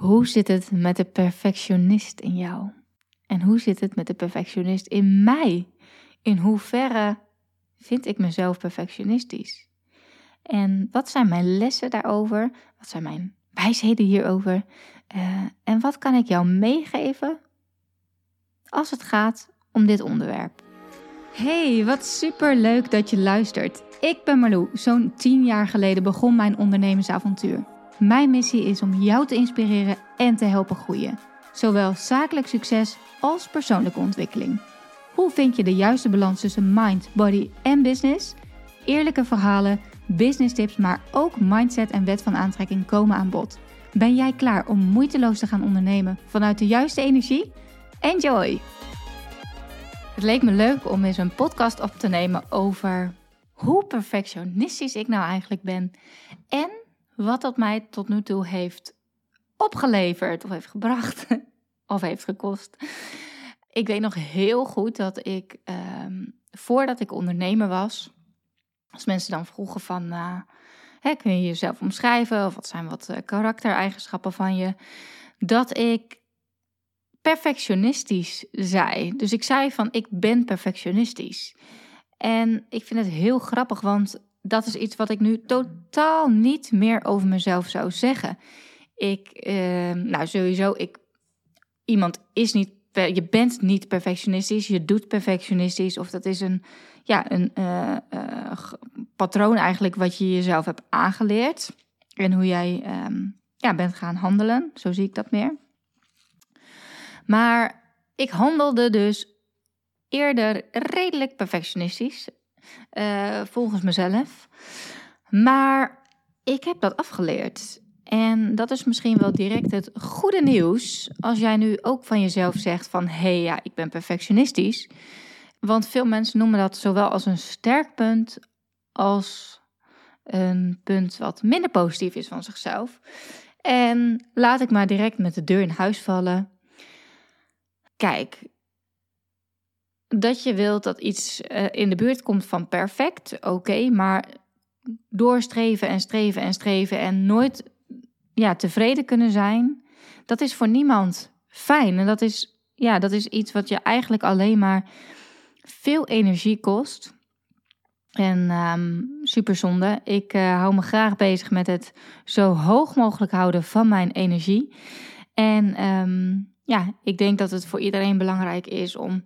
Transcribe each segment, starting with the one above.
Hoe zit het met de perfectionist in jou? En hoe zit het met de perfectionist in mij? In hoeverre vind ik mezelf perfectionistisch? En wat zijn mijn lessen daarover? Wat zijn mijn wijsheden hierover? Uh, en wat kan ik jou meegeven als het gaat om dit onderwerp? Hey, wat super leuk dat je luistert. Ik ben Marlou. Zo'n tien jaar geleden begon mijn ondernemersavontuur. Mijn missie is om jou te inspireren en te helpen groeien. Zowel zakelijk succes als persoonlijke ontwikkeling. Hoe vind je de juiste balans tussen mind, body en business? Eerlijke verhalen, business tips, maar ook mindset en wet van aantrekking komen aan bod. Ben jij klaar om moeiteloos te gaan ondernemen vanuit de juiste energie? Enjoy! Het leek me leuk om eens een podcast op te nemen over hoe perfectionistisch ik nou eigenlijk ben en wat dat mij tot nu toe heeft opgeleverd of heeft gebracht of heeft gekost. Ik weet nog heel goed dat ik, ehm, voordat ik ondernemer was, als mensen dan vroegen van, uh, hè, kun je jezelf omschrijven of wat zijn wat uh, karaktereigenschappen van je, dat ik perfectionistisch zei. Dus ik zei van, ik ben perfectionistisch. En ik vind het heel grappig, want dat is iets wat ik nu totaal niet meer over mezelf zou zeggen. Ik, uh, nou sowieso, ik, iemand is niet, je bent niet perfectionistisch, je doet perfectionistisch. Of dat is een, ja, een uh, uh, patroon eigenlijk wat je jezelf hebt aangeleerd. En hoe jij um, ja, bent gaan handelen, zo zie ik dat meer. Maar ik handelde dus eerder redelijk perfectionistisch, uh, volgens mezelf. Maar ik heb dat afgeleerd. En dat is misschien wel direct het goede nieuws als jij nu ook van jezelf zegt van hé hey, ja, ik ben perfectionistisch. Want veel mensen noemen dat zowel als een sterk punt als een punt wat minder positief is van zichzelf. En laat ik maar direct met de deur in huis vallen. Kijk, dat je wilt dat iets uh, in de buurt komt van perfect, oké, maar doorstreven en streven en streven en nooit ja, tevreden kunnen zijn, dat is voor niemand fijn. En dat is, ja, dat is iets wat je eigenlijk alleen maar veel energie kost. En um, super zonde. Ik uh, hou me graag bezig met het zo hoog mogelijk houden van mijn energie. En um, ja, ik denk dat het voor iedereen belangrijk is om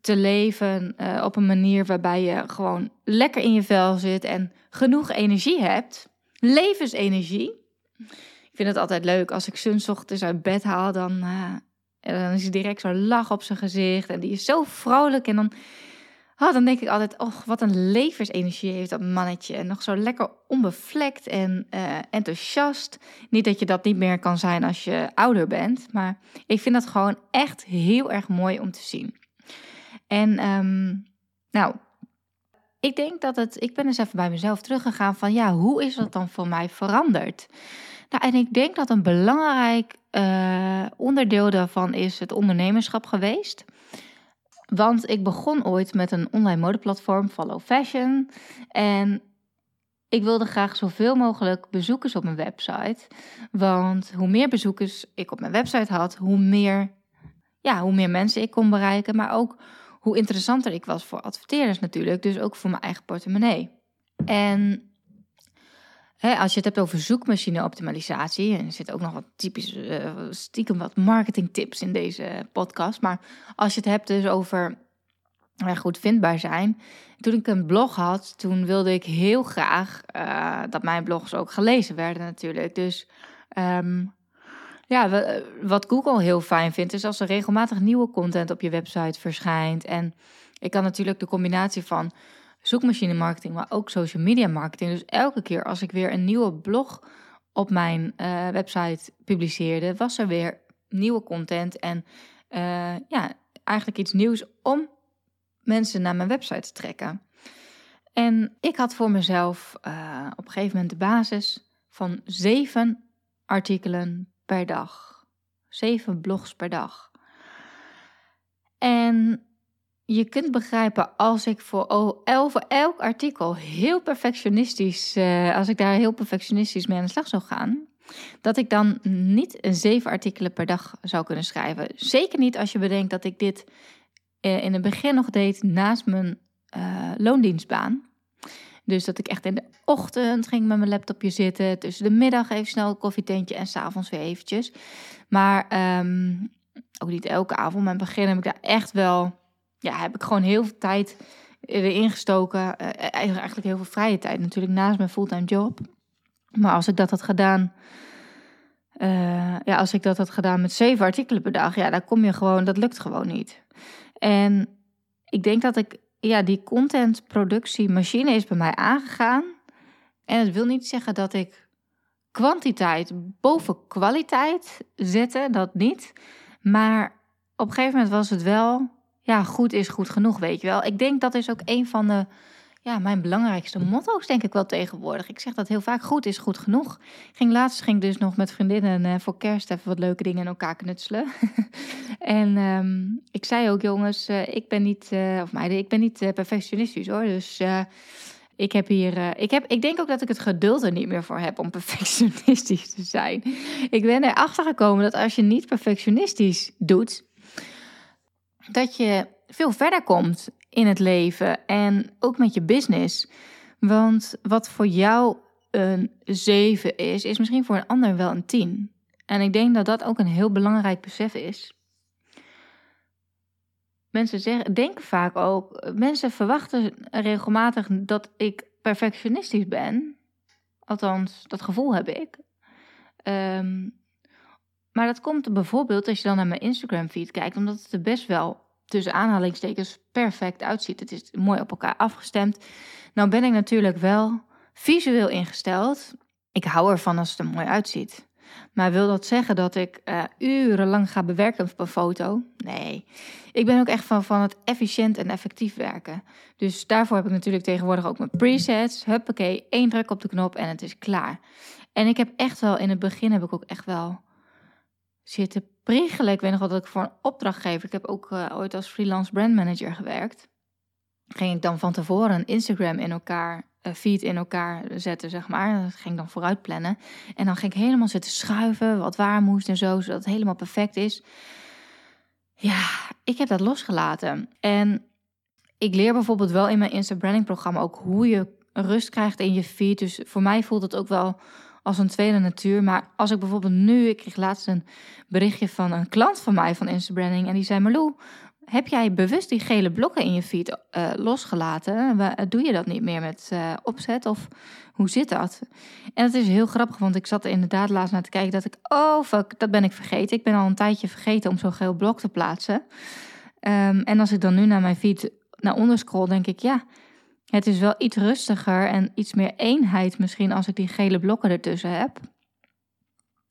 te leven uh, op een manier waarbij je gewoon lekker in je vel zit en genoeg energie hebt. Levensenergie. Ik vind het altijd leuk als ik Sun ochtends uit bed haal, dan, uh, dan is hij direct zo'n lach op zijn gezicht en die is zo vrolijk en dan Oh, dan denk ik altijd, oh, wat een levensenergie heeft dat mannetje. En nog zo lekker onbevlekt en uh, enthousiast. Niet dat je dat niet meer kan zijn als je ouder bent. Maar ik vind dat gewoon echt heel erg mooi om te zien. En um, nou, ik denk dat het... Ik ben eens even bij mezelf teruggegaan van... Ja, hoe is dat dan voor mij veranderd? Nou, en ik denk dat een belangrijk uh, onderdeel daarvan is het ondernemerschap geweest... Want ik begon ooit met een online modeplatform, Follow Fashion. En ik wilde graag zoveel mogelijk bezoekers op mijn website. Want hoe meer bezoekers ik op mijn website had, hoe meer, ja, hoe meer mensen ik kon bereiken. Maar ook hoe interessanter ik was voor adverteerders natuurlijk. Dus ook voor mijn eigen portemonnee. En als je het hebt over zoekmachine-optimalisatie, en er zit ook nog wat typisch, uh, stiekem wat marketingtips in deze podcast. Maar als je het hebt dus over ja, goed vindbaar zijn. Toen ik een blog had, toen wilde ik heel graag uh, dat mijn blogs ook gelezen werden natuurlijk. Dus um, ja, wat Google heel fijn vindt, is als er regelmatig nieuwe content op je website verschijnt. En ik kan natuurlijk de combinatie van zoekmachine marketing, maar ook social media marketing. Dus elke keer als ik weer een nieuwe blog op mijn uh, website publiceerde, was er weer nieuwe content en uh, ja, eigenlijk iets nieuws om mensen naar mijn website te trekken. En ik had voor mezelf uh, op een gegeven moment de basis van zeven artikelen per dag. Zeven blogs per dag. En je kunt begrijpen als ik voor, elk artikel heel perfectionistisch, uh, als ik daar heel perfectionistisch mee aan de slag zou gaan, dat ik dan niet zeven artikelen per dag zou kunnen schrijven. Zeker niet als je bedenkt dat ik dit eh, in het begin nog deed naast mijn uh, loondienstbaan. Dus dat ik echt in de ochtend ging met mijn laptopje zitten. Tussen de middag even snel een koffietentje en s'avonds weer eventjes. Maar ehm, ook niet elke avond. Maar in het begin heb ik daar echt wel... Ja, heb ik gewoon heel veel tijd erin gestoken. Uh, eigenlijk heel veel vrije tijd natuurlijk naast mijn fulltime job. Maar als ik dat had gedaan... Uh, ja, als ik dat had gedaan met zeven artikelen per dag... Ja, dan kom je gewoon... Dat lukt gewoon niet. En ik denk dat ik ja, die contentproductiemachine is bij mij aangegaan. En het wil niet zeggen dat ik kwantiteit boven kwaliteit zette, dat niet. Maar op een gegeven moment was het wel, ja, goed is goed genoeg, weet je wel. Ik denk dat is ook een van de ja, mijn belangrijkste motto's denk ik wel tegenwoordig. Ik zeg dat heel vaak, goed is goed genoeg. Ging laatst ging dus nog met vriendinnen uh, voor kerst even wat leuke dingen in elkaar knutselen. en um, ik zei ook, jongens, uh, ik ben niet, uh, of meiden, ik ben niet perfectionistisch hoor. Dus ik heb hier, ik, heb, ik denk ook dat ik het geduld er niet meer voor heb om perfectionistisch te zijn. Ik ben erachter gekomen dat als je niet perfectionistisch doet, dat je veel verder komt in het leven en ook met je business. Want wat voor jou een 7 is, is misschien voor een ander wel een 10. En ik denk dat dat ook een heel belangrijk besef is. Mensen zeggen, denken vaak ook, mensen verwachten regelmatig dat ik perfectionistisch ben. Althans, dat gevoel heb ik. Um, maar dat komt bijvoorbeeld als je dan naar mijn Instagram feed kijkt, omdat het er best wel tussen aanhalingstekens perfect uitziet. Het is mooi op elkaar afgestemd. Nou ben ik natuurlijk wel visueel ingesteld. Ik hou ervan als het er mooi uitziet. Maar wil dat zeggen dat ik uh, urenlang ga bewerken op een foto? Nee. Ik ben ook echt van, van het efficiënt en effectief werken. Dus daarvoor heb ik natuurlijk tegenwoordig ook mijn presets. Huppakee, één druk op de knop en het is klaar. En ik heb echt wel, in het begin heb ik ook echt wel zitten priegelen. Ik weet nog wel dat ik voor een opdrachtgever, ik heb ook uh, ooit als freelance brandmanager gewerkt. Ging ik dan van tevoren een Instagram in elkaar, uh, feed in elkaar zetten, zeg maar. Dat ging ik dan vooruit plannen. En dan ging ik helemaal zitten schuiven, wat waar moest en zo, zodat het helemaal perfect is. Ja, ik heb dat losgelaten. En ik leer bijvoorbeeld wel in mijn Insta branding programma ook hoe je rust krijgt in je feed. Dus voor mij voelt het ook wel als een tweede natuur. Maar als ik bijvoorbeeld nu, ik kreeg laatst een berichtje van een klant van mij van Instabranding. En die zei, Marlou, heb jij bewust die gele blokken in je feed uh, losgelaten? Doe je dat niet meer met uh, opzet of hoe zit dat? En het is heel grappig, want ik zat er inderdaad laatst naar te kijken dat ik, oh fuck, dat ben ik vergeten. Ik ben al een tijdje vergeten om zo'n geel blok te plaatsen. Um, en als ik dan nu naar mijn feed naar onder scroll, denk ik, ja, het is wel iets rustiger en iets meer eenheid misschien als ik die gele blokken ertussen heb.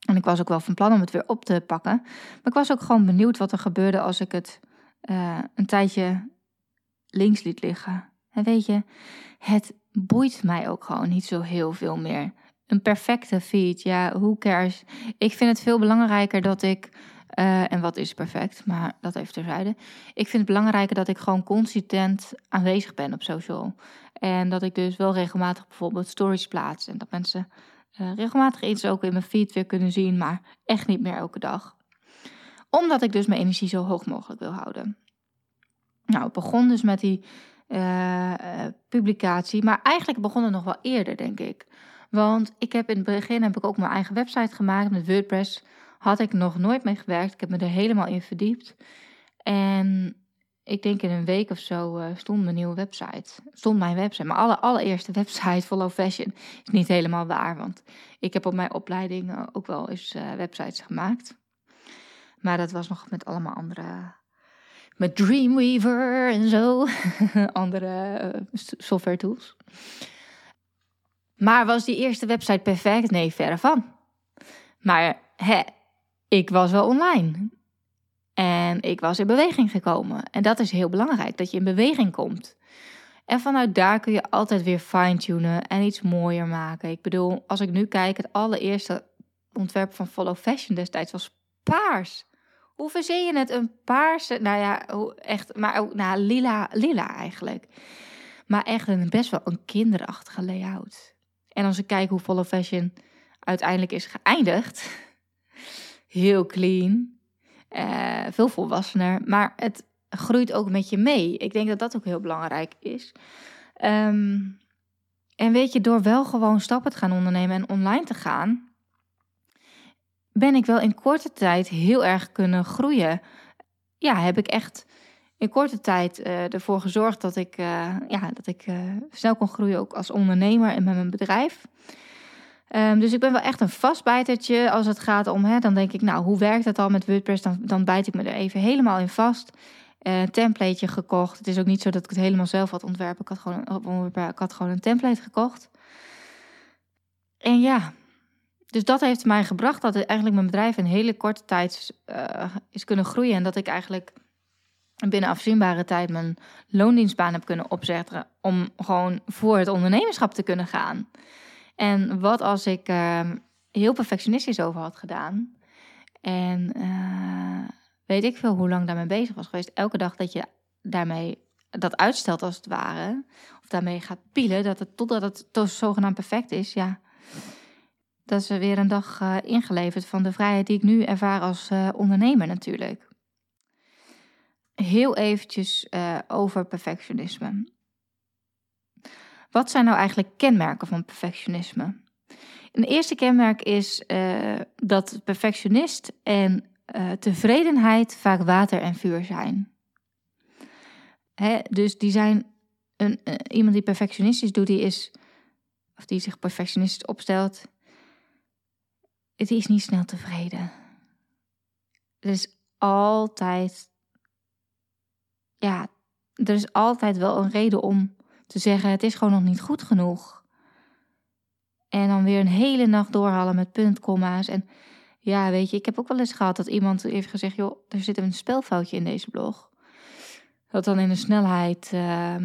En ik was ook wel van plan om het weer op te pakken. Maar ik was ook gewoon benieuwd wat er gebeurde als ik het uh, een tijdje links liet liggen. En weet je, het boeit mij ook gewoon niet zo heel veel meer. Een perfecte feed, ja, who cares? Ik vind het veel belangrijker dat ik uh, en wat is perfect, maar dat even terzijde. Ik vind het belangrijker dat ik gewoon consistent aanwezig ben op social. En dat ik dus wel regelmatig bijvoorbeeld stories plaats. En dat mensen uh, regelmatig iets ook in mijn feed weer kunnen zien, maar echt niet meer elke dag. Omdat ik dus mijn energie zo hoog mogelijk wil houden. Nou, het begon dus met die uh, publicatie, maar eigenlijk begon het nog wel eerder, denk ik. Want ik heb in het begin heb ik ook mijn eigen website gemaakt met WordPress had ik nog nooit mee gewerkt. Ik heb me er helemaal in verdiept. En ik denk in een week of zo uh, stond mijn nieuwe website. Stond mijn website. Mijn alle, allereerste website, Follow Fashion, is niet helemaal waar. Want ik heb op mijn opleiding uh, ook wel eens uh, websites gemaakt. Maar dat was nog met allemaal andere. Met Dreamweaver en zo. andere software tools. Maar was die eerste website perfect? Nee, verre van. Maar hè, ik was wel online. En ik was in beweging gekomen. En dat is heel belangrijk, dat je in beweging komt. En vanuit daar kun je altijd weer fine-tunen en iets mooier maken. Ik bedoel, als ik nu kijk, het allereerste ontwerp van Follow Fashion destijds was paars. Hoe verzin je het een paarse, nou ja, echt, maar ook nou, lila, lila eigenlijk. Maar echt een best wel een kinderachtige layout. En als ik kijk hoe Follow Fashion uiteindelijk is geëindigd. Heel clean. Uh, veel volwassener. Maar het groeit ook met je mee. Ik denk dat dat ook heel belangrijk is. Ehm, en weet je, door wel gewoon stappen te gaan ondernemen en online te gaan, ben ik wel in korte tijd heel erg kunnen groeien. Ja, heb ik echt in korte tijd uh, ervoor gezorgd dat ik, uh, ja, dat ik snel kon groeien, ook als ondernemer en met mijn bedrijf. Um, dus ik ben wel echt een vastbijtertje als het gaat om, hè, dan denk ik, nou, hoe werkt het al met WordPress? Dan, dan bijt ik me er even helemaal in vast. Een templateje gekocht. Het is ook niet zo dat ik het helemaal zelf had ontwerpen. Ik had gewoon, ik had gewoon een template gekocht. En ja, dus dat heeft mij gebracht dat eigenlijk mijn bedrijf in hele korte tijd is kunnen groeien. En dat ik eigenlijk binnen afzienbare tijd mijn loondienstbaan heb kunnen opzetten om gewoon voor het ondernemerschap te kunnen gaan. En wat als ik uh, heel perfectionistisch over had gedaan en uh, weet ik veel hoe lang daarmee bezig was geweest, elke dag dat je daarmee dat uitstelt als het ware, of daarmee gaat pielen, dat het, totdat het zogenaamd perfect is, ja, dat is weer een dag uh, ingeleverd van de vrijheid die ik nu ervaar als uh, ondernemer natuurlijk. Heel eventjes over perfectionisme. Wat zijn nou eigenlijk kenmerken van perfectionisme? Een eerste kenmerk is uh, dat perfectionist en uh, tevredenheid vaak water en vuur zijn. Hè, dus die zijn een, iemand die perfectionistisch doet, die is, of die zich perfectionistisch opstelt, die is niet snel tevreden. Er is altijd ja, er is altijd wel een reden om te zeggen: het is gewoon nog niet goed genoeg. En dan weer een hele nacht doorhalen met puntkomma's. En ja, weet je, ik heb ook wel eens gehad dat iemand heeft gezegd: joh, er zit een spelfoutje in deze blog. Dat dan in de snelheid uh,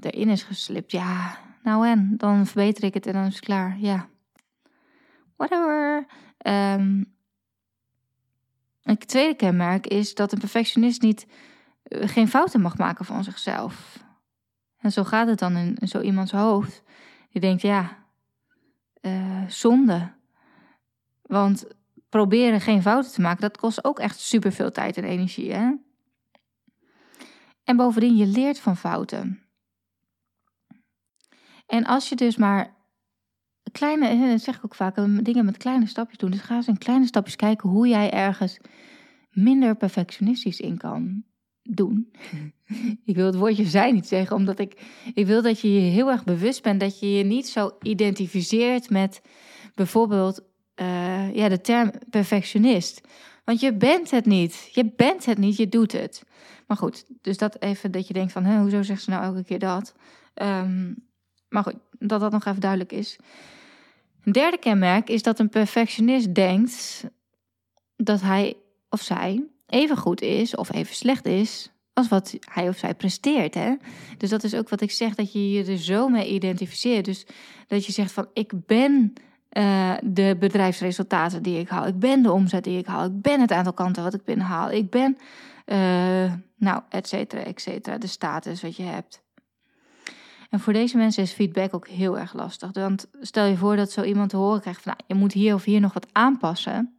erin is geslipt. Ja, nou en, dan verbeter ik het en dan is het klaar. Ja, whatever. Um, een tweede kenmerk is dat een perfectionist niet eh, geen fouten mag maken van zichzelf. En zo gaat het dan in, zo iemands hoofd. Die denkt, ja, uh, zonde. Want proberen geen fouten te maken, dat kost ook echt superveel tijd en energie. Hè? En bovendien, je leert van fouten. En als je dus maar kleine, dat zeg ik ook vaak, dingen met kleine stapjes doen. Dus ga eens in kleine stapjes kijken hoe jij ergens minder perfectionistisch in kan doen. ik wil het woordje zijn niet zeggen, omdat ik, ik wil dat je je heel erg bewust bent dat je je niet zo identificeert met bijvoorbeeld uh, ja, de term perfectionist. Want je bent het niet. Je bent het niet, je doet het. Maar goed, dus dat even dat je denkt van, hoezo zegt ze nou elke keer dat? Um, maar goed, dat dat nog even duidelijk is. Een derde kenmerk is dat een perfectionist denkt dat hij of zij even goed is of even slecht is als wat hij of zij presteert. Hè? Dus dat is ook wat ik zeg, dat je je er zo mee identificeert. Dus dat je zegt van ik ben uh, de bedrijfsresultaten die ik haal. Ik ben de omzet die ik haal. Ik ben het aantal kanten wat ik binnenhaal. Ik ben, uh, nou, et cetera, et cetera. De status wat je hebt. En voor deze mensen is feedback ook heel erg lastig. Want stel je voor dat zo iemand te horen krijgt van... Nou, je moet hier of hier nog wat aanpassen.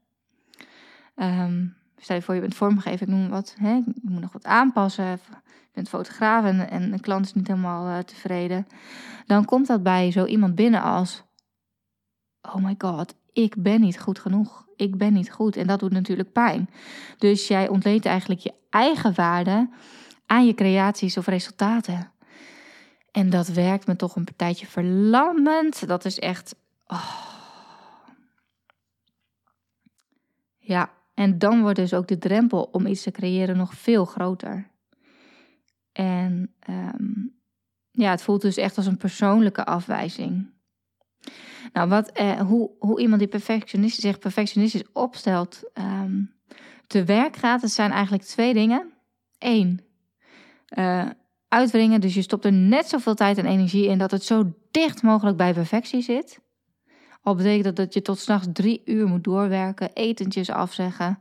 Um, Stel je voor, je bent vormgever, ik noem wat. Hè? Je moet nog wat aanpassen. Je bent fotograaf en, en de klant is niet helemaal uh, tevreden. Dan komt dat bij zo iemand binnen als... Oh my god, ik ben niet goed genoeg. Ik ben niet goed. En dat doet natuurlijk pijn. Dus jij ontleent eigenlijk je eigen waarde aan je creaties of resultaten. En dat werkt me toch een partijtje verlammend. Dat is echt. Oh. Ja, en dan wordt dus ook de drempel om iets te creëren nog veel groter. En um, ja, het voelt dus echt als een persoonlijke afwijzing. Nou, wat, eh, hoe, hoe iemand die perfectionistisch, zich perfectionistisch opstelt, um, te werk gaat, dat zijn eigenlijk twee dingen. Eén, uh, uitwringen. Dus je stopt er net zoveel tijd en energie in dat het zo dicht mogelijk bij perfectie zit. Al betekent dat dat je tot s'nachts drie uur moet doorwerken, etentjes afzeggen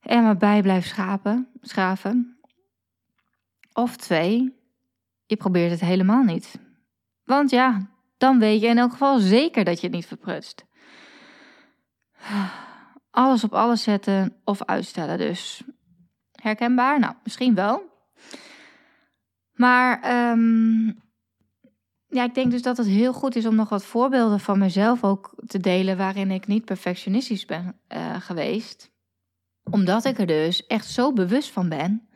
en maar bij blijft schapen, schaven. Of twee, je probeert het helemaal niet. Want ja, dan weet je in elk geval zeker dat je het niet verprutst. Alles op alles zetten of uitstellen dus. Herkenbaar? Nou, misschien wel. Maar ehm, ja, ik denk dus dat het heel goed is om nog wat voorbeelden van mezelf ook te delen waarin ik niet perfectionistisch ben uh, geweest. Omdat ik er dus echt zo bewust van ben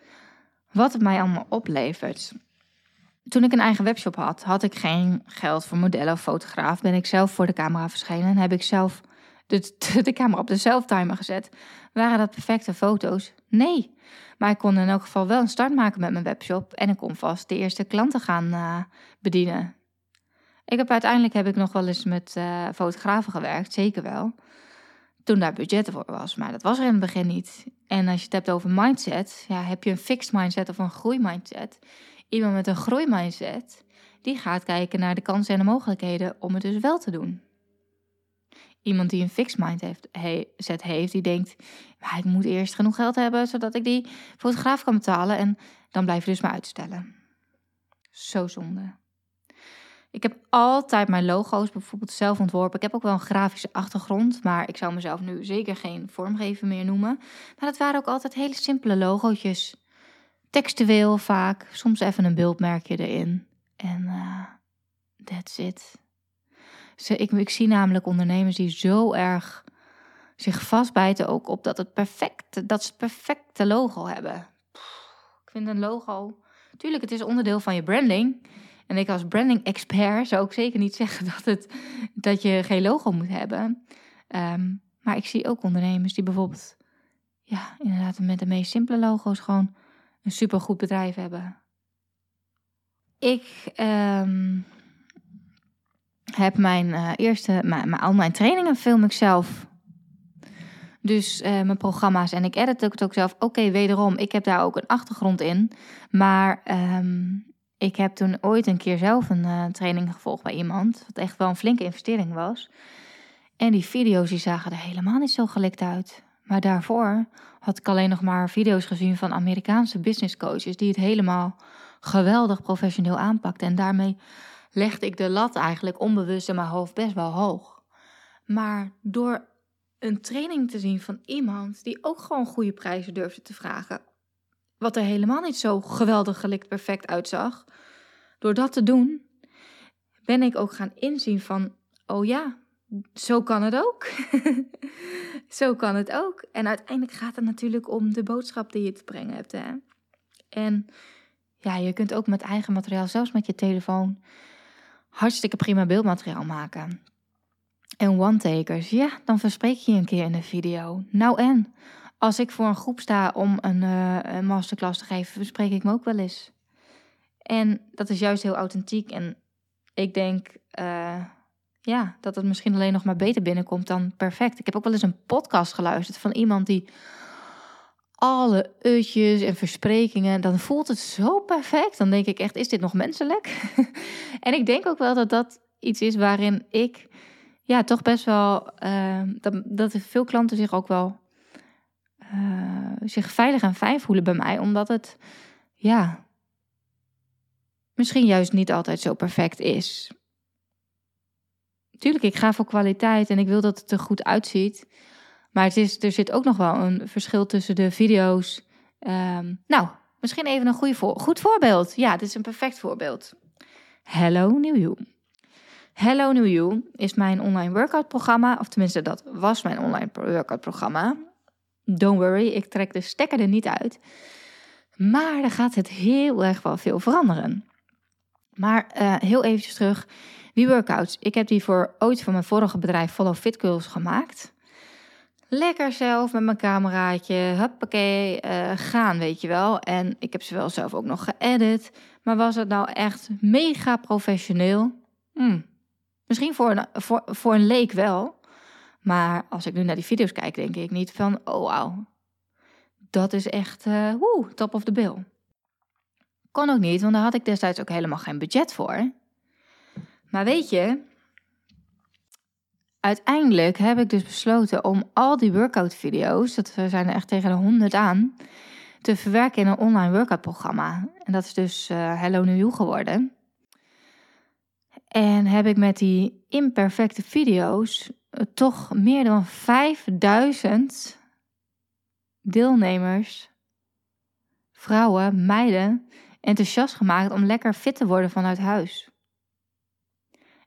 wat het mij allemaal oplevert. Toen ik een eigen webshop had, had ik geen geld voor modellen of fotograaf. Ben ik zelf voor de camera verschenen en heb ik zelf de, de camera op de self-timer gezet. Waren dat perfecte foto's? Nee. Maar ik kon in elk geval wel een start maken met mijn webshop. En ik kon vast de eerste klanten gaan uh, bedienen. Ik heb uiteindelijk heb ik nog wel eens met uh, fotografen gewerkt, zeker wel. Toen daar budget voor was, maar dat was er in het begin niet. En als je het hebt over mindset, ja, heb je een fixed mindset of een groeimindset. Iemand met een groeimindset, die gaat kijken naar de kansen en de mogelijkheden om het dus wel te doen. Iemand die een fixed mindset heeft, heeft, die denkt, maar ik moet eerst genoeg geld hebben zodat ik die fotograaf kan betalen en dan blijf je dus maar uitstellen. Zo zonde. Ik heb altijd mijn logo's bijvoorbeeld zelf ontworpen. Ik heb ook wel een grafische achtergrond, maar ik zou mezelf nu zeker geen vormgever meer noemen. Maar dat waren ook altijd hele simpele logootjes. Textueel vaak, soms even een beeldmerkje erin. En uh, that's it. ik, ik zie namelijk ondernemers die zo erg zich vastbijten ook op dat, het perfecte, dat ze het perfecte logo hebben. ik vind een logo... Tuurlijk, het is onderdeel van je branding... En ik als branding expert zou ook zeker niet zeggen dat, het, dat je geen logo moet hebben. Ehm, maar ik zie ook ondernemers die bijvoorbeeld, ja, inderdaad met de meest simpele logo's gewoon een supergoed bedrijf hebben. Ik um, heb mijn uh, eerste, mijn, al mijn trainingen film ik zelf. Dus uh, mijn programma's en ik edit het ook zelf. Oké, wederom, ik heb daar ook een achtergrond in. Maar um, ik heb toen ooit een keer zelf een uh, training gevolgd bij iemand, wat echt wel een flinke investering was. En die video's die zagen er helemaal niet zo gelikt uit. Maar daarvoor had ik alleen nog maar video's gezien van Amerikaanse business coaches die het helemaal geweldig professioneel aanpakten. En daarmee legde ik de lat eigenlijk onbewust in mijn hoofd best wel hoog. Maar door een training te zien van iemand die ook gewoon goede prijzen durfde te vragen, wat er helemaal niet zo geweldig gelikt perfect uitzag. Door dat te doen, ben ik ook gaan inzien van, oh ja, zo kan het ook. zo kan het ook. En uiteindelijk gaat het natuurlijk om de boodschap die je te brengen hebt. Hè? En ja, je kunt ook met eigen materiaal, zelfs met je telefoon, hartstikke prima beeldmateriaal maken. En one-takers, ja, dan verspreek je een keer in een video. Nou en, als ik voor een groep sta om een, een masterclass te geven, bespreek ik me ook wel eens. En dat is juist heel authentiek. En ik denk uh, ja, dat het misschien alleen nog maar beter binnenkomt dan perfect. Ik heb ook wel eens een podcast geluisterd van iemand die alle utjes en versprekingen, dan voelt het zo perfect. Dan denk ik echt, is dit nog menselijk? en ik denk ook wel dat dat iets is waarin ik ja, toch best wel, uh, dat, dat veel klanten zich ook wel uh, zich veilig en fijn voelen bij mij, omdat het, ja, misschien juist niet altijd zo perfect is. Tuurlijk, ik ga voor kwaliteit en ik wil dat het er goed uitziet. Maar het is, er zit ook nog wel een verschil tussen de video's. Um, nou, misschien even een goede voor, goed voorbeeld. Ja, dit is een perfect voorbeeld. Hello New You. Hello New You is mijn online workout programma. Of tenminste, dat was mijn online workout programma. Don't worry, ik trek de stekker er niet uit. Maar er gaat het heel erg wel veel veranderen. Maar uh, heel eventjes terug. Die workouts, ik heb die voor ooit voor mijn vorige bedrijf Follow Fit Girls gemaakt. Lekker zelf met mijn cameraatje, huppakee, uh, gaan weet je wel. En ik heb ze wel zelf ook nog geëdit. Maar was het nou echt mega professioneel? Hm. Misschien voor een, voor, voor een leek wel. Maar als ik nu naar die video's kijk, denk ik niet van, oh wauw, dat is echt, uh, top of the bill. Kon ook niet, want daar had ik destijds ook helemaal geen budget voor. Maar weet je, uiteindelijk heb ik dus besloten om al die workout video's, dat zijn er echt tegen de 100 aan, te verwerken in een online workout programma. En dat is dus uh, Hello New You geworden. En heb ik met die imperfecte video's toch meer dan 5000 deelnemers, vrouwen, meiden, enthousiast gemaakt om lekker fit te worden vanuit huis.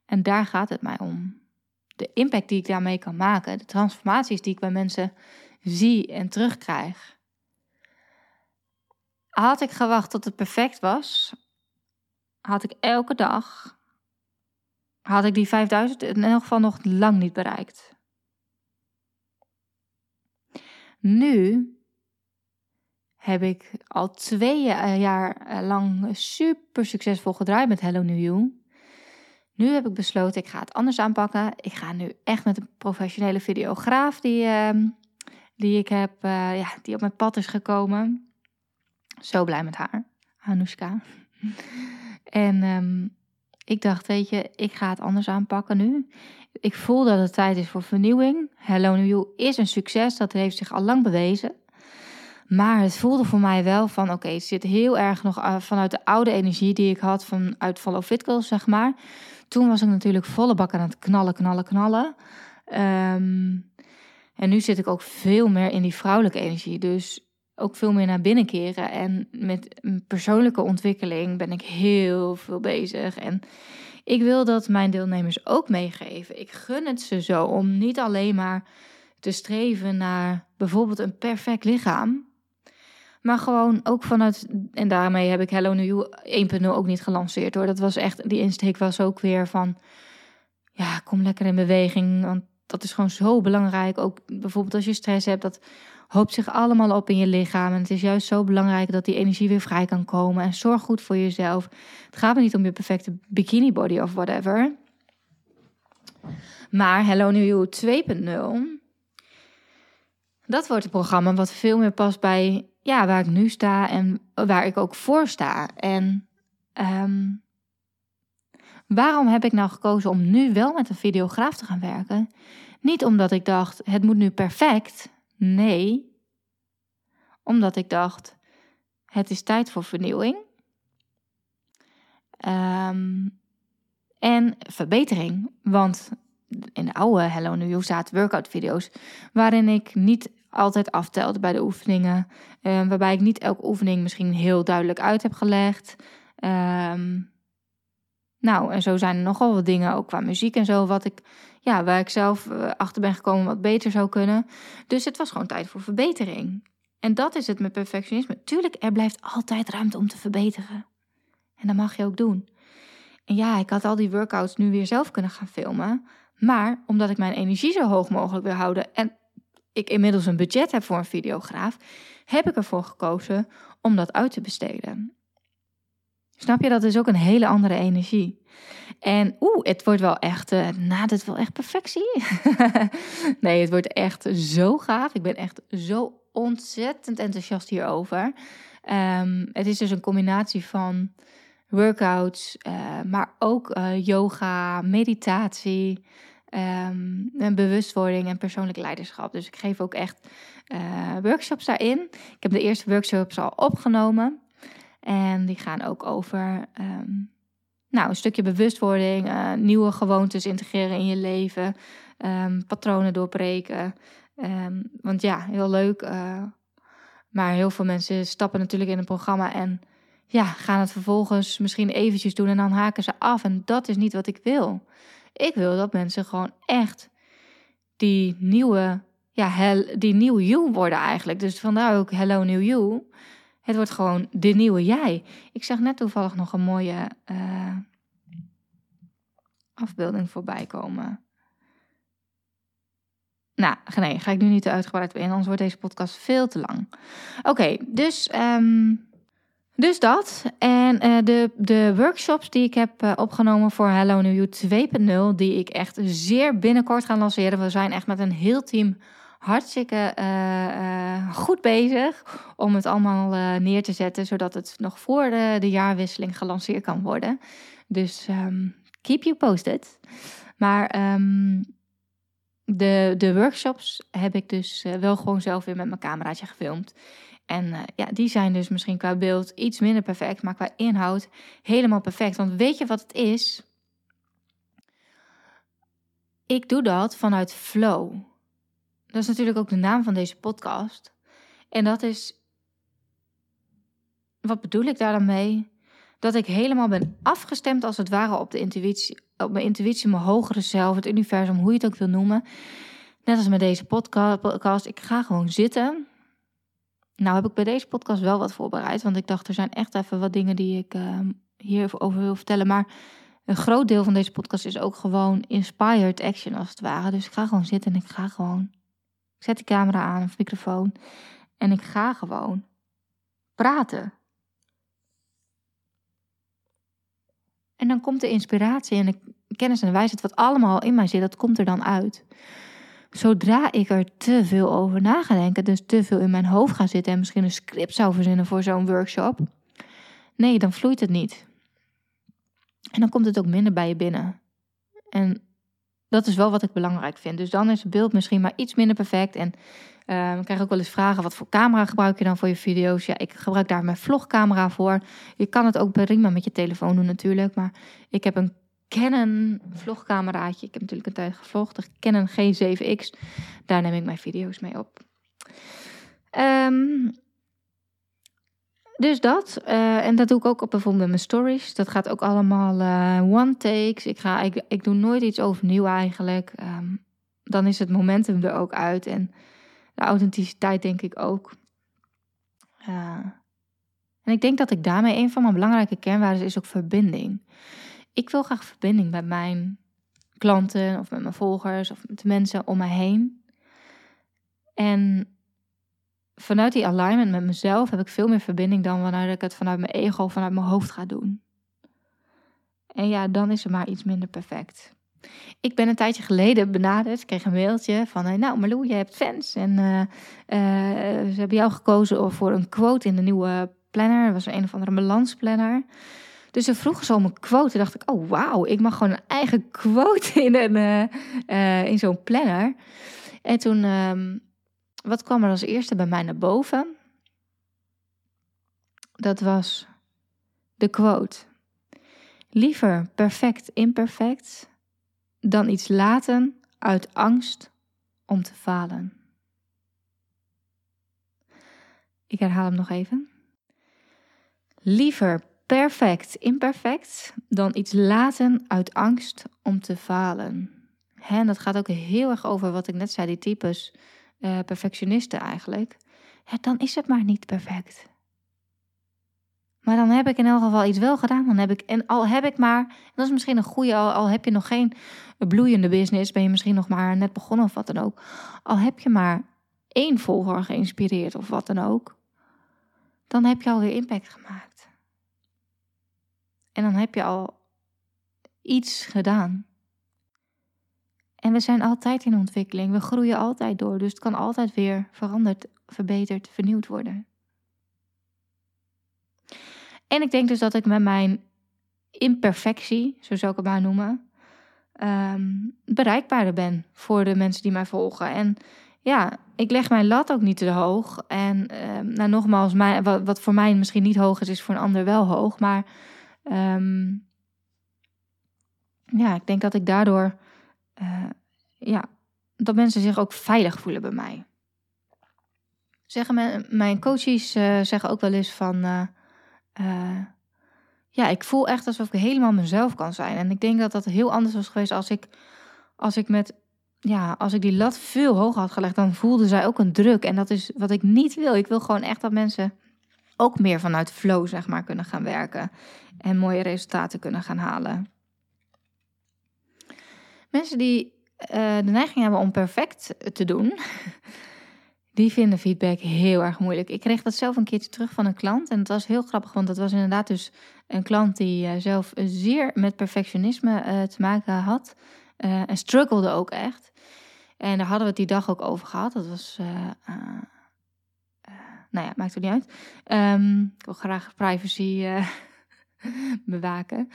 En daar gaat het mij om. De impact die ik daarmee kan maken, de transformaties die ik bij mensen zie en terugkrijg. Had ik gewacht tot het perfect was, had ik elke dag, had ik die 5000 in elk geval nog lang niet bereikt. Nu heb ik al twee jaar eh, lang super succesvol gedraaid met Hello New You. Nu heb ik besloten, ik ga het anders aanpakken. Ik ga nu echt met een professionele videograaf die, ehm, die ik heb, uh, ja, die op mijn pad is gekomen. Zo blij met haar, Anoushka. en um, ik dacht, weet je, ik ga het anders aanpakken nu. Ik voel dat het tijd is voor vernieuwing. Hello New is een succes, dat heeft zich al lang bewezen. Maar het voelde voor mij wel van, oké, het zit heel erg nog uh, vanuit de oude energie die ik had vanuit Follow Fit Girls, zeg maar. Toen was ik natuurlijk volle bak aan het knallen, knallen, knallen. Um, en nu zit ik ook veel meer in die vrouwelijke energie. Dus ook veel meer naar binnen keren. En met persoonlijke ontwikkeling ben ik heel veel bezig. En ik wil dat mijn deelnemers ook meegeven. Ik gun het ze zo om niet alleen maar te streven naar bijvoorbeeld een perfect lichaam. Maar gewoon ook vanuit, en daarmee heb ik Hello New You 1.0 ook niet gelanceerd hoor. Dat was echt, die insteek was ook weer van, ja, kom lekker in beweging. Want dat is gewoon zo belangrijk. Ook bijvoorbeeld als je stress hebt, dat hoopt zich allemaal op in je lichaam. En het is juist zo belangrijk dat die energie weer vrij kan komen. En zorg goed voor jezelf. Het gaat me niet om je perfecte bikini body of whatever. Maar Hello New You 2.0, dat wordt een programma wat veel meer past bij ja, waar ik nu sta en waar ik ook voor sta. En um, waarom heb ik nou gekozen om nu wel met een videograaf te gaan werken? Niet omdat ik dacht, het moet nu perfect. Nee, omdat ik dacht, het is tijd voor vernieuwing. Um, en verbetering. Want in de oude Hello New You zaten workout video's waarin ik niet altijd aftelde bij de oefeningen. Uh, waarbij ik niet elke oefening misschien heel duidelijk uit heb gelegd. Um, nou, en zo zijn er nogal wat dingen, ook qua muziek en zo, wat ik, ja, waar ik zelf eh, achter ben gekomen wat beter zou kunnen. Dus het was gewoon tijd voor verbetering. En dat is het met perfectionisme. Tuurlijk, er blijft altijd ruimte om te verbeteren. En dat mag je ook doen. En ja, ik had al die workouts nu weer zelf kunnen gaan filmen. Maar omdat ik mijn energie zo hoog mogelijk wil houden en ik inmiddels een budget heb voor een videograaf, heb ik ervoor gekozen om dat uit te besteden. Snap je, dat is ook een hele andere energie. En oeh, het wordt wel echt, uh, nou, dit wel echt perfectie. nee, het wordt echt zo gaaf. Ik ben echt zo ontzettend enthousiast hierover. Um, het is dus een combinatie van workouts, uh, maar ook uh, yoga, meditatie, en bewustwording en persoonlijk leiderschap. Dus ik geef ook echt workshops daarin. Ik heb de eerste workshops al opgenomen. En die gaan ook over um, nou, een stukje bewustwording, uh, nieuwe gewoontes integreren in je leven, um, patronen doorbreken. Um, want ja, heel leuk. Uh, maar heel veel mensen stappen natuurlijk in een programma en ja, gaan het vervolgens misschien eventjes doen en dan haken ze af. En dat is niet wat ik wil. Ik wil dat mensen gewoon echt die nieuwe, ja, hel, die nieuwe you worden eigenlijk. Dus vandaar ook Hello New You. Het wordt gewoon de nieuwe jij. Ik zag net toevallig nog een mooie uh, afbeelding voorbij komen. Nou, nee, ga ik nu niet te uitgebreid in, anders wordt deze podcast veel te lang. Oké, dus, um, dus dat. En uh, de, de workshops die ik heb uh, opgenomen voor Hello New You 2.0, die ik echt zeer binnenkort ga lanceren. We zijn echt met een heel team hartstikke uh, goed bezig om het allemaal uh, neer te zetten, zodat het nog voor de, de jaarwisseling gelanceerd kan worden. Dus um, keep you posted. Maar um, de, de workshops heb ik dus wel gewoon zelf weer met mijn cameraatje gefilmd. En ja, die zijn dus misschien qua beeld iets minder perfect, maar qua inhoud helemaal perfect. Want weet je wat het is? ik doe dat vanuit flow. Dat is natuurlijk ook de naam van deze podcast. En dat is. Wat bedoel ik daar dan mee? Dat ik helemaal ben afgestemd als het ware op de intuïtie, op mijn intuïtie, mijn hogere zelf, het universum, hoe je het ook wil noemen. Net als met deze podcast. Ik ga gewoon zitten. Nou heb ik bij deze podcast wel wat voorbereid. Want ik dacht, er zijn echt even wat dingen die ik uh, hierover wil vertellen. Maar een groot deel van deze podcast is ook gewoon inspired action als het ware. Dus ik ga gewoon zitten en ik ga gewoon. Ik zet die camera aan of microfoon. En ik ga gewoon praten. En dan komt de inspiratie en de kennis en de wijsheid, wat allemaal in mij zit, dat komt er dan uit. Zodra ik er te veel over na ga denken, dus te veel in mijn hoofd ga zitten en misschien een script zou verzinnen voor zo'n workshop, nee, dan vloeit het niet. En dan komt het ook minder bij je binnen. En dat is wel wat ik belangrijk vind. Dus dan is het beeld misschien maar iets minder perfect. En uh, ik krijg ook wel eens vragen: wat voor camera gebruik je dan voor je video's? Ja, ik gebruik daar mijn vlogcamera voor. Je kan het ook prima met je telefoon doen, natuurlijk. Maar ik heb een Canon vlogcameraatje. Ik heb natuurlijk een tijd gevlogd. De Canon G7X. Daar neem ik mijn video's mee op. Um, dus dat. Uh, en dat doe ik ook op bijvoorbeeld mijn stories. Dat gaat ook allemaal uh, one takes. Ik, ga, ik, ik doe nooit iets overnieuw eigenlijk. Um, dan is het momentum er ook uit. En de authenticiteit denk ik ook. Uh, en ik denk dat ik daarmee een van mijn belangrijke kernwaarden is ook verbinding. Ik wil graag verbinding met mijn klanten of met mijn volgers of met de mensen om me heen. En vanuit die alignment met mezelf heb ik veel meer verbinding dan wanneer ik het vanuit mijn ego, vanuit mijn hoofd ga doen. En ja, dan is het maar iets minder perfect. Ik ben een tijdje geleden benaderd. Kreeg een mailtje van: eh, Nou, Marlou, je hebt fans. En uh, uh, ze hebben jou gekozen voor een quote in de nieuwe planner. Dat was een of andere balansplanner. Dus ze vroegen zo om een quote. dacht ik: Oh, wauw, ik mag gewoon een eigen quote in, een, in zo'n planner. En toen ehm, wat kwam er als eerste bij mij naar boven? Dat was de quote. Liever perfect imperfect dan iets laten uit angst om te falen. Ik herhaal hem nog even. Liever perfect imperfect dan iets laten uit angst om te falen. En dat gaat ook heel erg over wat ik net zei, die types uh, perfectionisten eigenlijk, dan is het maar niet perfect. Maar dan heb ik in elk geval iets wel gedaan. Dan heb ik, en al heb ik maar, dat is misschien een goede, al, al heb je nog geen bloeiende business, ben je misschien nog maar net begonnen of wat dan ook. Al heb je maar één volger geïnspireerd of wat dan ook, dan heb je alweer impact gemaakt. En dan heb je al iets gedaan. En we zijn altijd in ontwikkeling. We groeien altijd door. Dus het kan altijd weer veranderd, verbeterd, vernieuwd worden. En ik denk dus dat ik met mijn imperfectie, zo zou ik het maar noemen, um, bereikbaarder ben voor de mensen die mij volgen. En ja, ik leg mijn lat ook niet te hoog. En um, nou, nogmaals, mijn, wat, voor mij misschien niet hoog is, is voor een ander wel hoog. Maar um, ja, ik denk dat ik daardoor uh, ja, dat mensen zich ook veilig voelen bij mij. Zeggen mijn, coaches uh, zeggen ook wel eens van, uh, ja, ik voel echt alsof ik helemaal mezelf kan zijn. En ik denk dat dat heel anders was geweest als ik, als ik met, ja, als ik die lat veel hoger had gelegd, dan voelde zij ook een druk. En dat is wat ik niet wil. Ik wil gewoon echt dat mensen ook meer vanuit flow, zeg maar, kunnen gaan werken en mooie resultaten kunnen gaan halen. Mensen die uh, de neiging hebben om perfect te doen, die vinden feedback heel erg moeilijk. Ik kreeg dat zelf een keertje terug van een klant en het was heel grappig, want dat was inderdaad dus een klant die uh, zelf zeer met perfectionisme uh, te maken had en struggelde ook echt. En daar hadden we het die dag ook over gehad. Dat was, nou ja, maakt het niet uit. Um, ik wil graag privacy bewaken,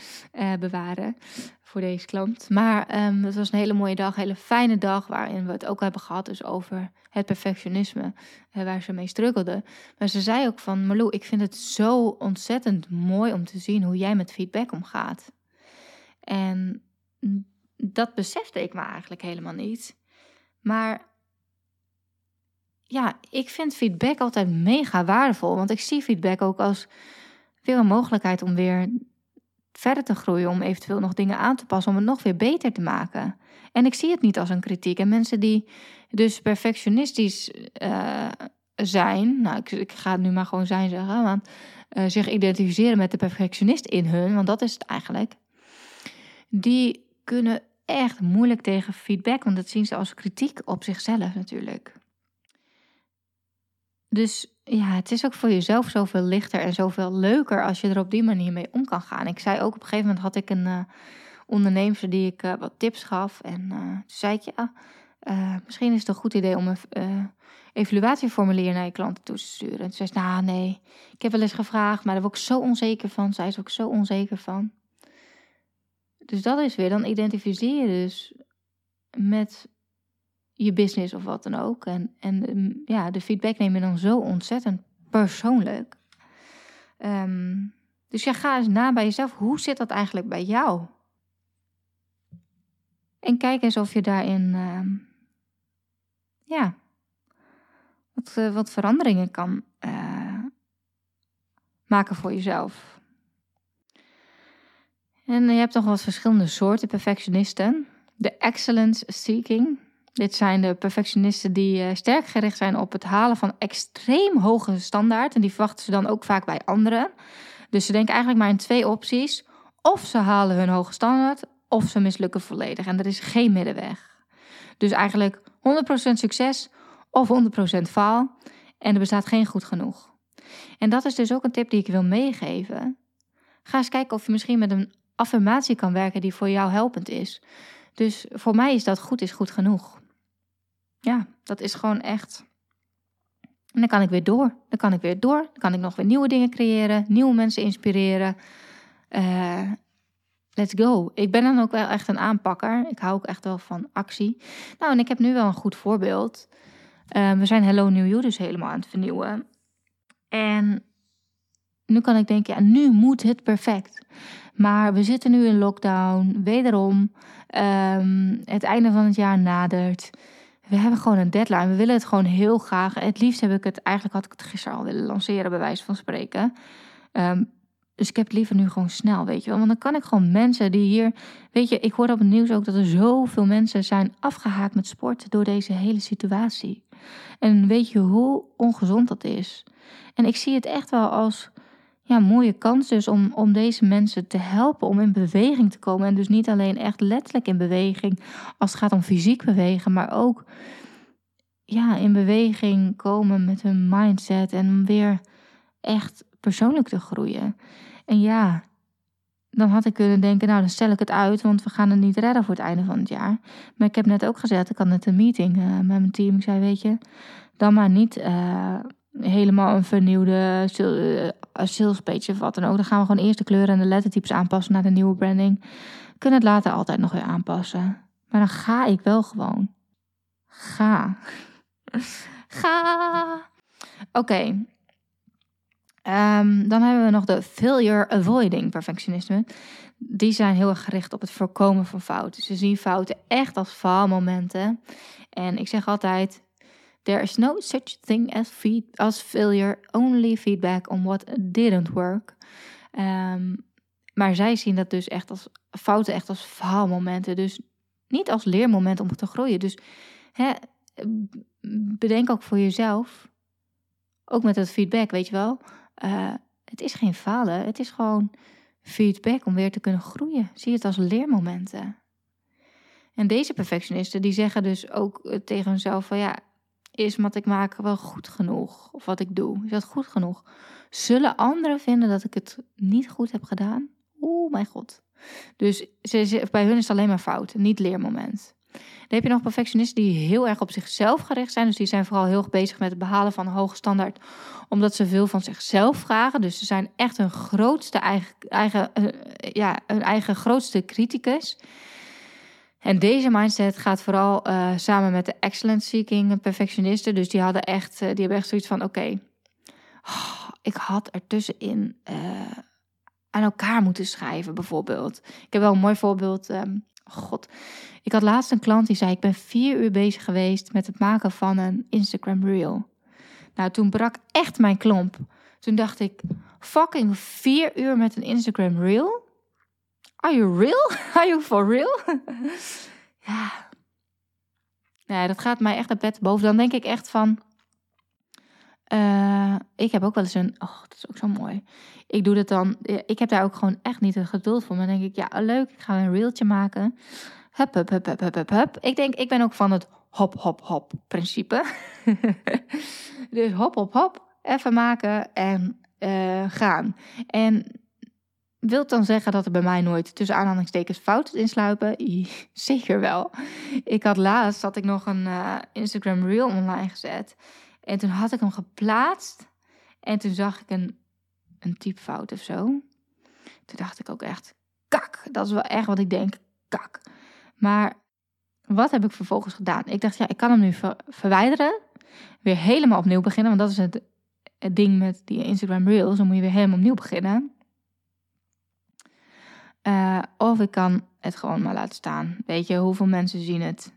bewaren voor deze klant. Maar um, het was een hele mooie dag, hele fijne dag, waarin we het ook hebben gehad dus over het perfectionisme, uh, waar ze mee struggelde. Maar ze zei ook van, Marlou, ik vind het zo ontzettend mooi om te zien hoe jij met feedback omgaat. En dat besefte ik me eigenlijk helemaal niet. Maar ja, ik vind feedback altijd mega waardevol. Want ik zie feedback ook als een mogelijkheid om weer verder te groeien. Om eventueel nog dingen aan te passen. Om het nog weer beter te maken. En ik zie het niet als een kritiek. En mensen die dus perfectionistisch uh, zijn. Nou, ik, ik, ga het nu maar gewoon zijn zeggen. Want uh, zich identificeren met de perfectionist in hun. Want dat is het eigenlijk. Die kunnen echt moeilijk tegen feedback. Want dat zien ze als kritiek op zichzelf natuurlijk. Dus ja, het is ook voor jezelf zoveel lichter en zoveel leuker als je er op die manier mee om kan gaan. Ik zei ook op een gegeven moment had ik een uh, ondernemer die ik uh, wat tips gaf. En uh, toen zei ik ja, misschien is het een goed idee om een evaluatieformulier naar je klanten toe te sturen. En toen zei ze, nou nee, ik heb wel eens gevraagd, maar daar word ik zo onzeker van. Zij is ook zo onzeker van. Dus dat is weer, dan identificeer je dus met je business of wat dan ook. En, en ehm, ja, de feedback neem je dan zo ontzettend persoonlijk. Ehm, dus ja, ga eens na bij jezelf. Hoe zit dat eigenlijk bij jou? En kijk eens of je daarin uh, ja, wat, uh, wat veranderingen kan uh, maken voor jezelf. En je hebt nog wat verschillende soorten perfectionisten. De excellence seeking, dit zijn de perfectionisten die uh, sterk gericht zijn op het halen van extreem hoge standaard. En die verwachten ze dan ook vaak bij anderen. Dus ze denken eigenlijk maar in twee opties. Of ze halen hun hoge standaard, of ze mislukken volledig. En er is geen middenweg. Dus eigenlijk 100% succes of 100% faal. En er bestaat geen goed genoeg. En dat is dus ook een tip die ik wil meegeven. Ga eens kijken of je misschien met een affirmatie kan werken die voor jou helpend is. Dus voor mij is dat goed is goed genoeg ja, dat is gewoon echt. En dan kan ik weer door. Dan kan ik weer door. Dan kan ik nog weer nieuwe dingen creëren, nieuwe mensen inspireren. Uh, let's go. Ik ben dan ook wel echt een aanpakker. Ik hou ook echt wel van actie. Nou, en ik heb nu wel een goed voorbeeld. Uh, we zijn Hello New You dus helemaal aan het vernieuwen. En nu kan ik denken, ja, nu moet het perfect. Maar we zitten nu in lockdown, wederom. Um, het einde van het jaar nadert we hebben gewoon een deadline. We willen het gewoon heel graag. Het liefst heb ik het, eigenlijk had ik het gisteren al willen lanceren, bij wijze van spreken. Um, dus ik heb het liever nu gewoon snel, weet je wel. Want dan kan ik gewoon mensen die hier. Weet je, ik hoor op het nieuws ook dat er zoveel mensen zijn afgehaakt met sport door deze hele situatie. En weet je hoe ongezond dat is? En ik zie het echt wel als ja, mooie kans dus om, om deze mensen te helpen om in beweging te komen. En dus niet alleen echt letterlijk in beweging als het gaat om fysiek bewegen, maar ook ja, in beweging komen met hun mindset en om weer echt persoonlijk te groeien. En ja, dan had ik kunnen denken, nou dan stel ik het uit, want we gaan het niet redden voor het einde van het jaar. Maar ik heb net ook gezegd, ik had net een meeting uh, met mijn team. Ik zei, weet je, dan maar niet uh, helemaal een vernieuwde uh, sales page of wat dan ook. Dan gaan we gewoon eerst de kleuren en de lettertypes aanpassen naar de nieuwe branding. Kunnen het later altijd nog weer aanpassen. Maar dan ga ik wel gewoon. Ga. ga. Oké. Um, dan hebben we nog de failure avoiding perfectionisme. Die zijn heel erg gericht op het voorkomen van fouten. Ze zien fouten echt als faalmomenten. En ik zeg altijd: There is no such thing as, feed, as failure, only feedback on what didn't work. Um, maar zij zien dat dus echt als fouten, echt als faalmomenten. Dus niet als leermoment om te groeien. Dus hè, bedenk ook voor jezelf, ook met het feedback, weet je wel. Uh, het is geen falen, het is gewoon feedback om weer te kunnen groeien. Zie het als leermomenten. En deze perfectionisten die zeggen dus ook tegen hunzelf van ja, is wat ik maak wel goed genoeg? Of wat ik doe, is dat goed genoeg? Zullen anderen vinden dat ik het niet goed heb gedaan? Oeh, mijn god. Dus ze, bij hun is het alleen maar fout, niet leermoment. Dan heb je nog perfectionisten die heel erg op zichzelf gericht zijn. Dus die zijn vooral heel erg bezig met het behalen van een hoge standaard. Omdat ze veel van zichzelf vragen. Dus ze zijn echt hun grootste eigen, eigen, uh, ja, hun eigen grootste criticus. En deze mindset gaat vooral uh, samen met de excellence seeking perfectionisten. Dus die hadden echt, uh, die hebben echt zoiets van: oké, oh, ik had er tussenin uh, aan elkaar moeten schrijven, bijvoorbeeld. Ik heb wel een mooi voorbeeld. Um, God, ik had laatst een klant die zei: Ik ben vier uur bezig geweest met het maken van een Instagram Reel. Nou, toen brak echt mijn klomp. Toen dacht ik: Fucking vier uur met een Instagram Reel? Are you real? Are you for real? ja. Nee, dat gaat mij echt een pet boven. Dan denk ik echt van. Uh, ik heb ook wel eens een. Oh, dat is ook zo mooi. Ik doe dat dan. Ik heb daar ook gewoon echt niet het geduld voor. Maar dan denk ik, ja, leuk. Ik ga een reeltje maken. Hup, hup, hup, hup, hup, hup, Ik denk, ik ben ook van het hop, hop, hop principe. dus hop, hop, hop. Even maken en uh, gaan. En wilt dan zeggen dat er bij mij nooit tussen aanhalingstekens fouten insluipen? Zeker wel. Ik had laatst had ik nog een uh, Instagram reel online gezet. En toen had ik hem geplaatst. En toen zag ik een, een typfout of zo. Toen dacht ik ook echt, kak. Dat is wel echt wat ik denk, kak. Maar wat heb ik vervolgens gedaan? Ik dacht, ja, ik kan hem nu verwijderen. Weer helemaal opnieuw beginnen. Want dat is het, het ding met die Instagram Reels. Dan moet je weer helemaal opnieuw beginnen. Uh, of ik kan het gewoon maar laten staan. Weet je, hoeveel mensen zien het?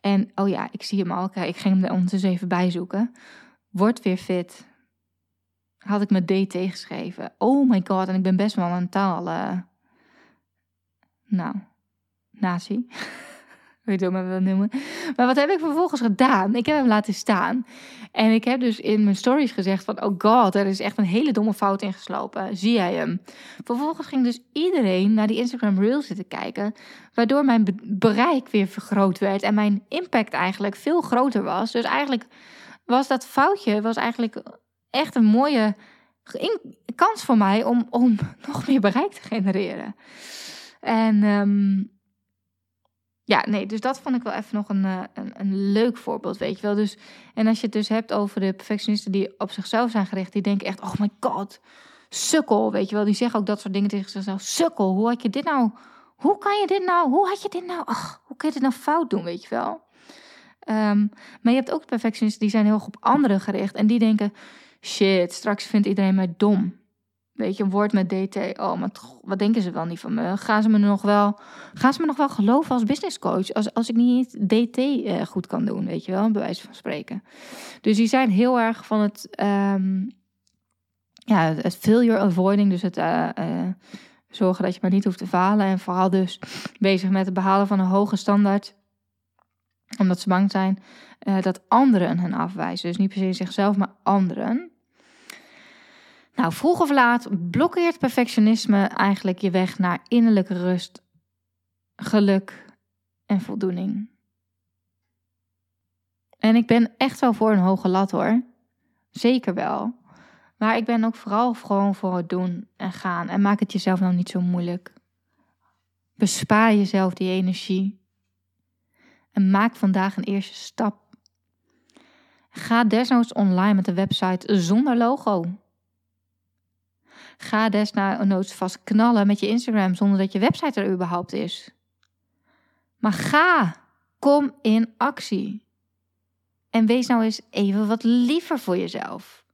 En, oh ja, ik zie hem al. Ik ging hem er ondertussen even bijzoeken. Word weer fit. Had ik met DT geschreven. Oh my god, en ik ben best wel een taal... Nou, nazi. Weet je hoe maar wil noemen. Maar wat heb ik vervolgens gedaan? Ik heb hem laten staan. En ik heb dus in mijn stories gezegd van... Oh god, er is echt een hele domme fout ingeslopen. Zie jij hem? Vervolgens ging dus iedereen naar die Instagram Reels zitten kijken. Waardoor mijn bereik weer vergroot werd. En mijn impact eigenlijk veel groter was. Dus eigenlijk was dat foutje was eigenlijk echt een mooie kans voor mij... om, om nog meer bereik te genereren. En... Um, ja, nee, dus dat vond ik wel even nog een, eh, een, een, leuk voorbeeld, weet je wel. Dus, en als je het dus hebt over de perfectionisten die op zichzelf zijn gericht, die denken echt, oh my god, sukkel, weet je wel. Die zeggen ook dat soort dingen tegen zichzelf. Sukkel, hoe had je dit nou, hoe kan je dit nou, hoe had je dit nou, ach, hoe kun je dit nou fout doen, weet je wel. Um, maar je hebt ook perfectionisten die zijn heel erg op anderen gericht en die denken, shit, straks vindt iedereen mij dom. Weet je, een woord met DT. Oh, maar wat denken ze wel niet van me? Gaan ze me nog wel, gaan ze me nog wel geloven als business coach? Als, als ik niet DT eh, goed kan doen, weet je wel, bij wijze van spreken. Dus die zijn heel erg van het, um, ja, het failure avoiding. Dus het uh, uh, zorgen dat je maar niet hoeft te falen. En vooral dus bezig met het behalen van een hoge standaard. Omdat ze bang zijn dat anderen hen afwijzen. Dus niet per se zichzelf, maar anderen. Nou, vroeg of laat blokkeert perfectionisme eigenlijk je weg naar innerlijke rust, geluk en voldoening. En ik ben echt wel voor een hoge lat hoor. Zeker wel. Maar ik ben ook vooral gewoon voor het doen en gaan. En maak het jezelf nou niet zo moeilijk. Bespaar jezelf die energie. En maak vandaag een eerste stap. Ga desnoods online met een website zonder logo. Ga desnoods vast knallen met je Instagram zonder dat je website er überhaupt is. Maar ga, kom in actie. En wees nou eens even wat liever voor jezelf.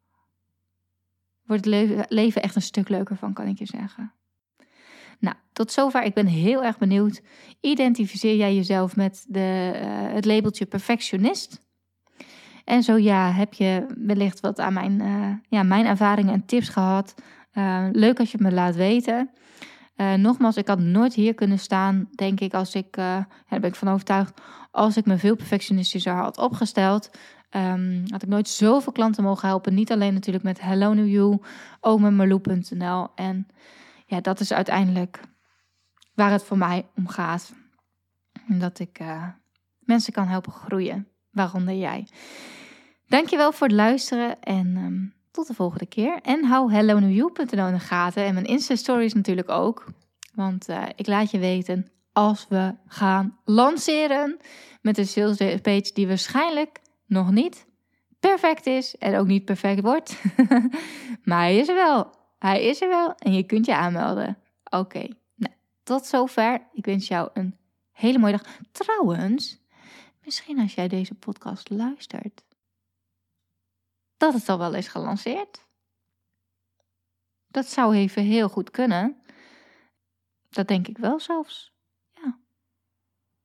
Wordt het leven echt een stuk leuker van, kan ik je zeggen. Nou, tot zover. Ik ben heel erg benieuwd. Identificeer jij jezelf met de, uh, het labeltje perfectionist? En zo ja, heb je wellicht wat aan mijn, uh, ja, mijn ervaringen en tips gehad uh, leuk als je het me laat weten. Uh, nogmaals, ik had nooit hier kunnen staan, denk ik, als ik, daar ben ik van overtuigd, als ik me veel perfectionistischer had opgesteld. Um, had ik nooit zoveel klanten mogen helpen. Niet alleen natuurlijk met Hello New You, ook met. En ja, dat is uiteindelijk waar het voor mij om gaat. Dat ik mensen kan helpen groeien, waaronder jij. Dankjewel voor het luisteren en um, tot de volgende keer. En hou hellonewview.nl in de gaten. En mijn Insta-stories natuurlijk ook. Want uh, ik laat je weten als we gaan lanceren met een sales page die waarschijnlijk nog niet perfect is en ook niet perfect wordt. maar hij is er wel. Hij is er wel en je kunt je aanmelden. Oké, nou, tot zover. Ik wens jou een hele mooie dag. Trouwens, misschien als jij deze podcast luistert dat het al wel is gelanceerd. Dat zou even heel goed kunnen. Dat denk ik wel zelfs. Ja.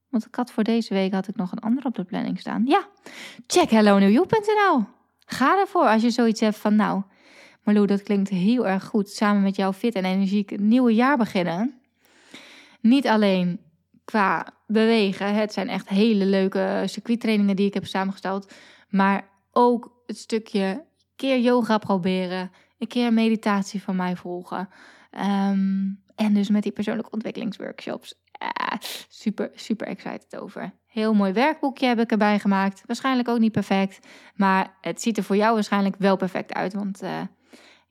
Want ik had voor deze week had ik nog een ander op de planning staan. Ja, check hellonewyou.nl. Ga ervoor als je zoiets hebt van nou, Marlo, dat klinkt heel erg goed. Samen met jou fit en energiek het nieuwe jaar beginnen. Niet alleen qua bewegen. Het zijn echt hele leuke circuittrainingen die ik heb samengesteld. Maar ook het stukje keer yoga proberen. Een keer meditatie van mij volgen. Ehm, en dus met die persoonlijke ontwikkelingsworkshops. super, super excited over. Heel mooi werkboekje heb ik erbij gemaakt. Waarschijnlijk ook niet perfect. Maar het ziet er voor jou waarschijnlijk wel perfect uit. Want uh,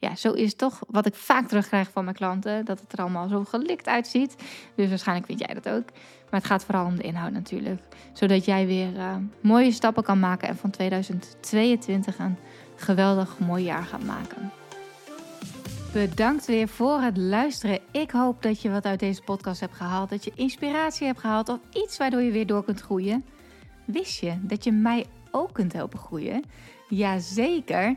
ja, zo is toch wat ik vaak terugkrijg van mijn klanten. Dat het er allemaal zo gelikt uitziet. Dus waarschijnlijk vind jij dat ook. Maar het gaat vooral om de inhoud natuurlijk. Zodat jij weer uh, mooie stappen kan maken. En van 2022 een geweldig mooi jaar gaat maken. Bedankt weer voor het luisteren. Ik hoop dat je wat uit deze podcast hebt gehaald. Dat je inspiratie hebt gehaald of iets waardoor je weer door kunt groeien. Wist je dat je mij ook kunt helpen groeien? Jazeker.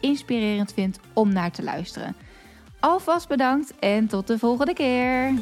inspirerend vindt om naar te luisteren. Alvast bedankt en tot de volgende keer.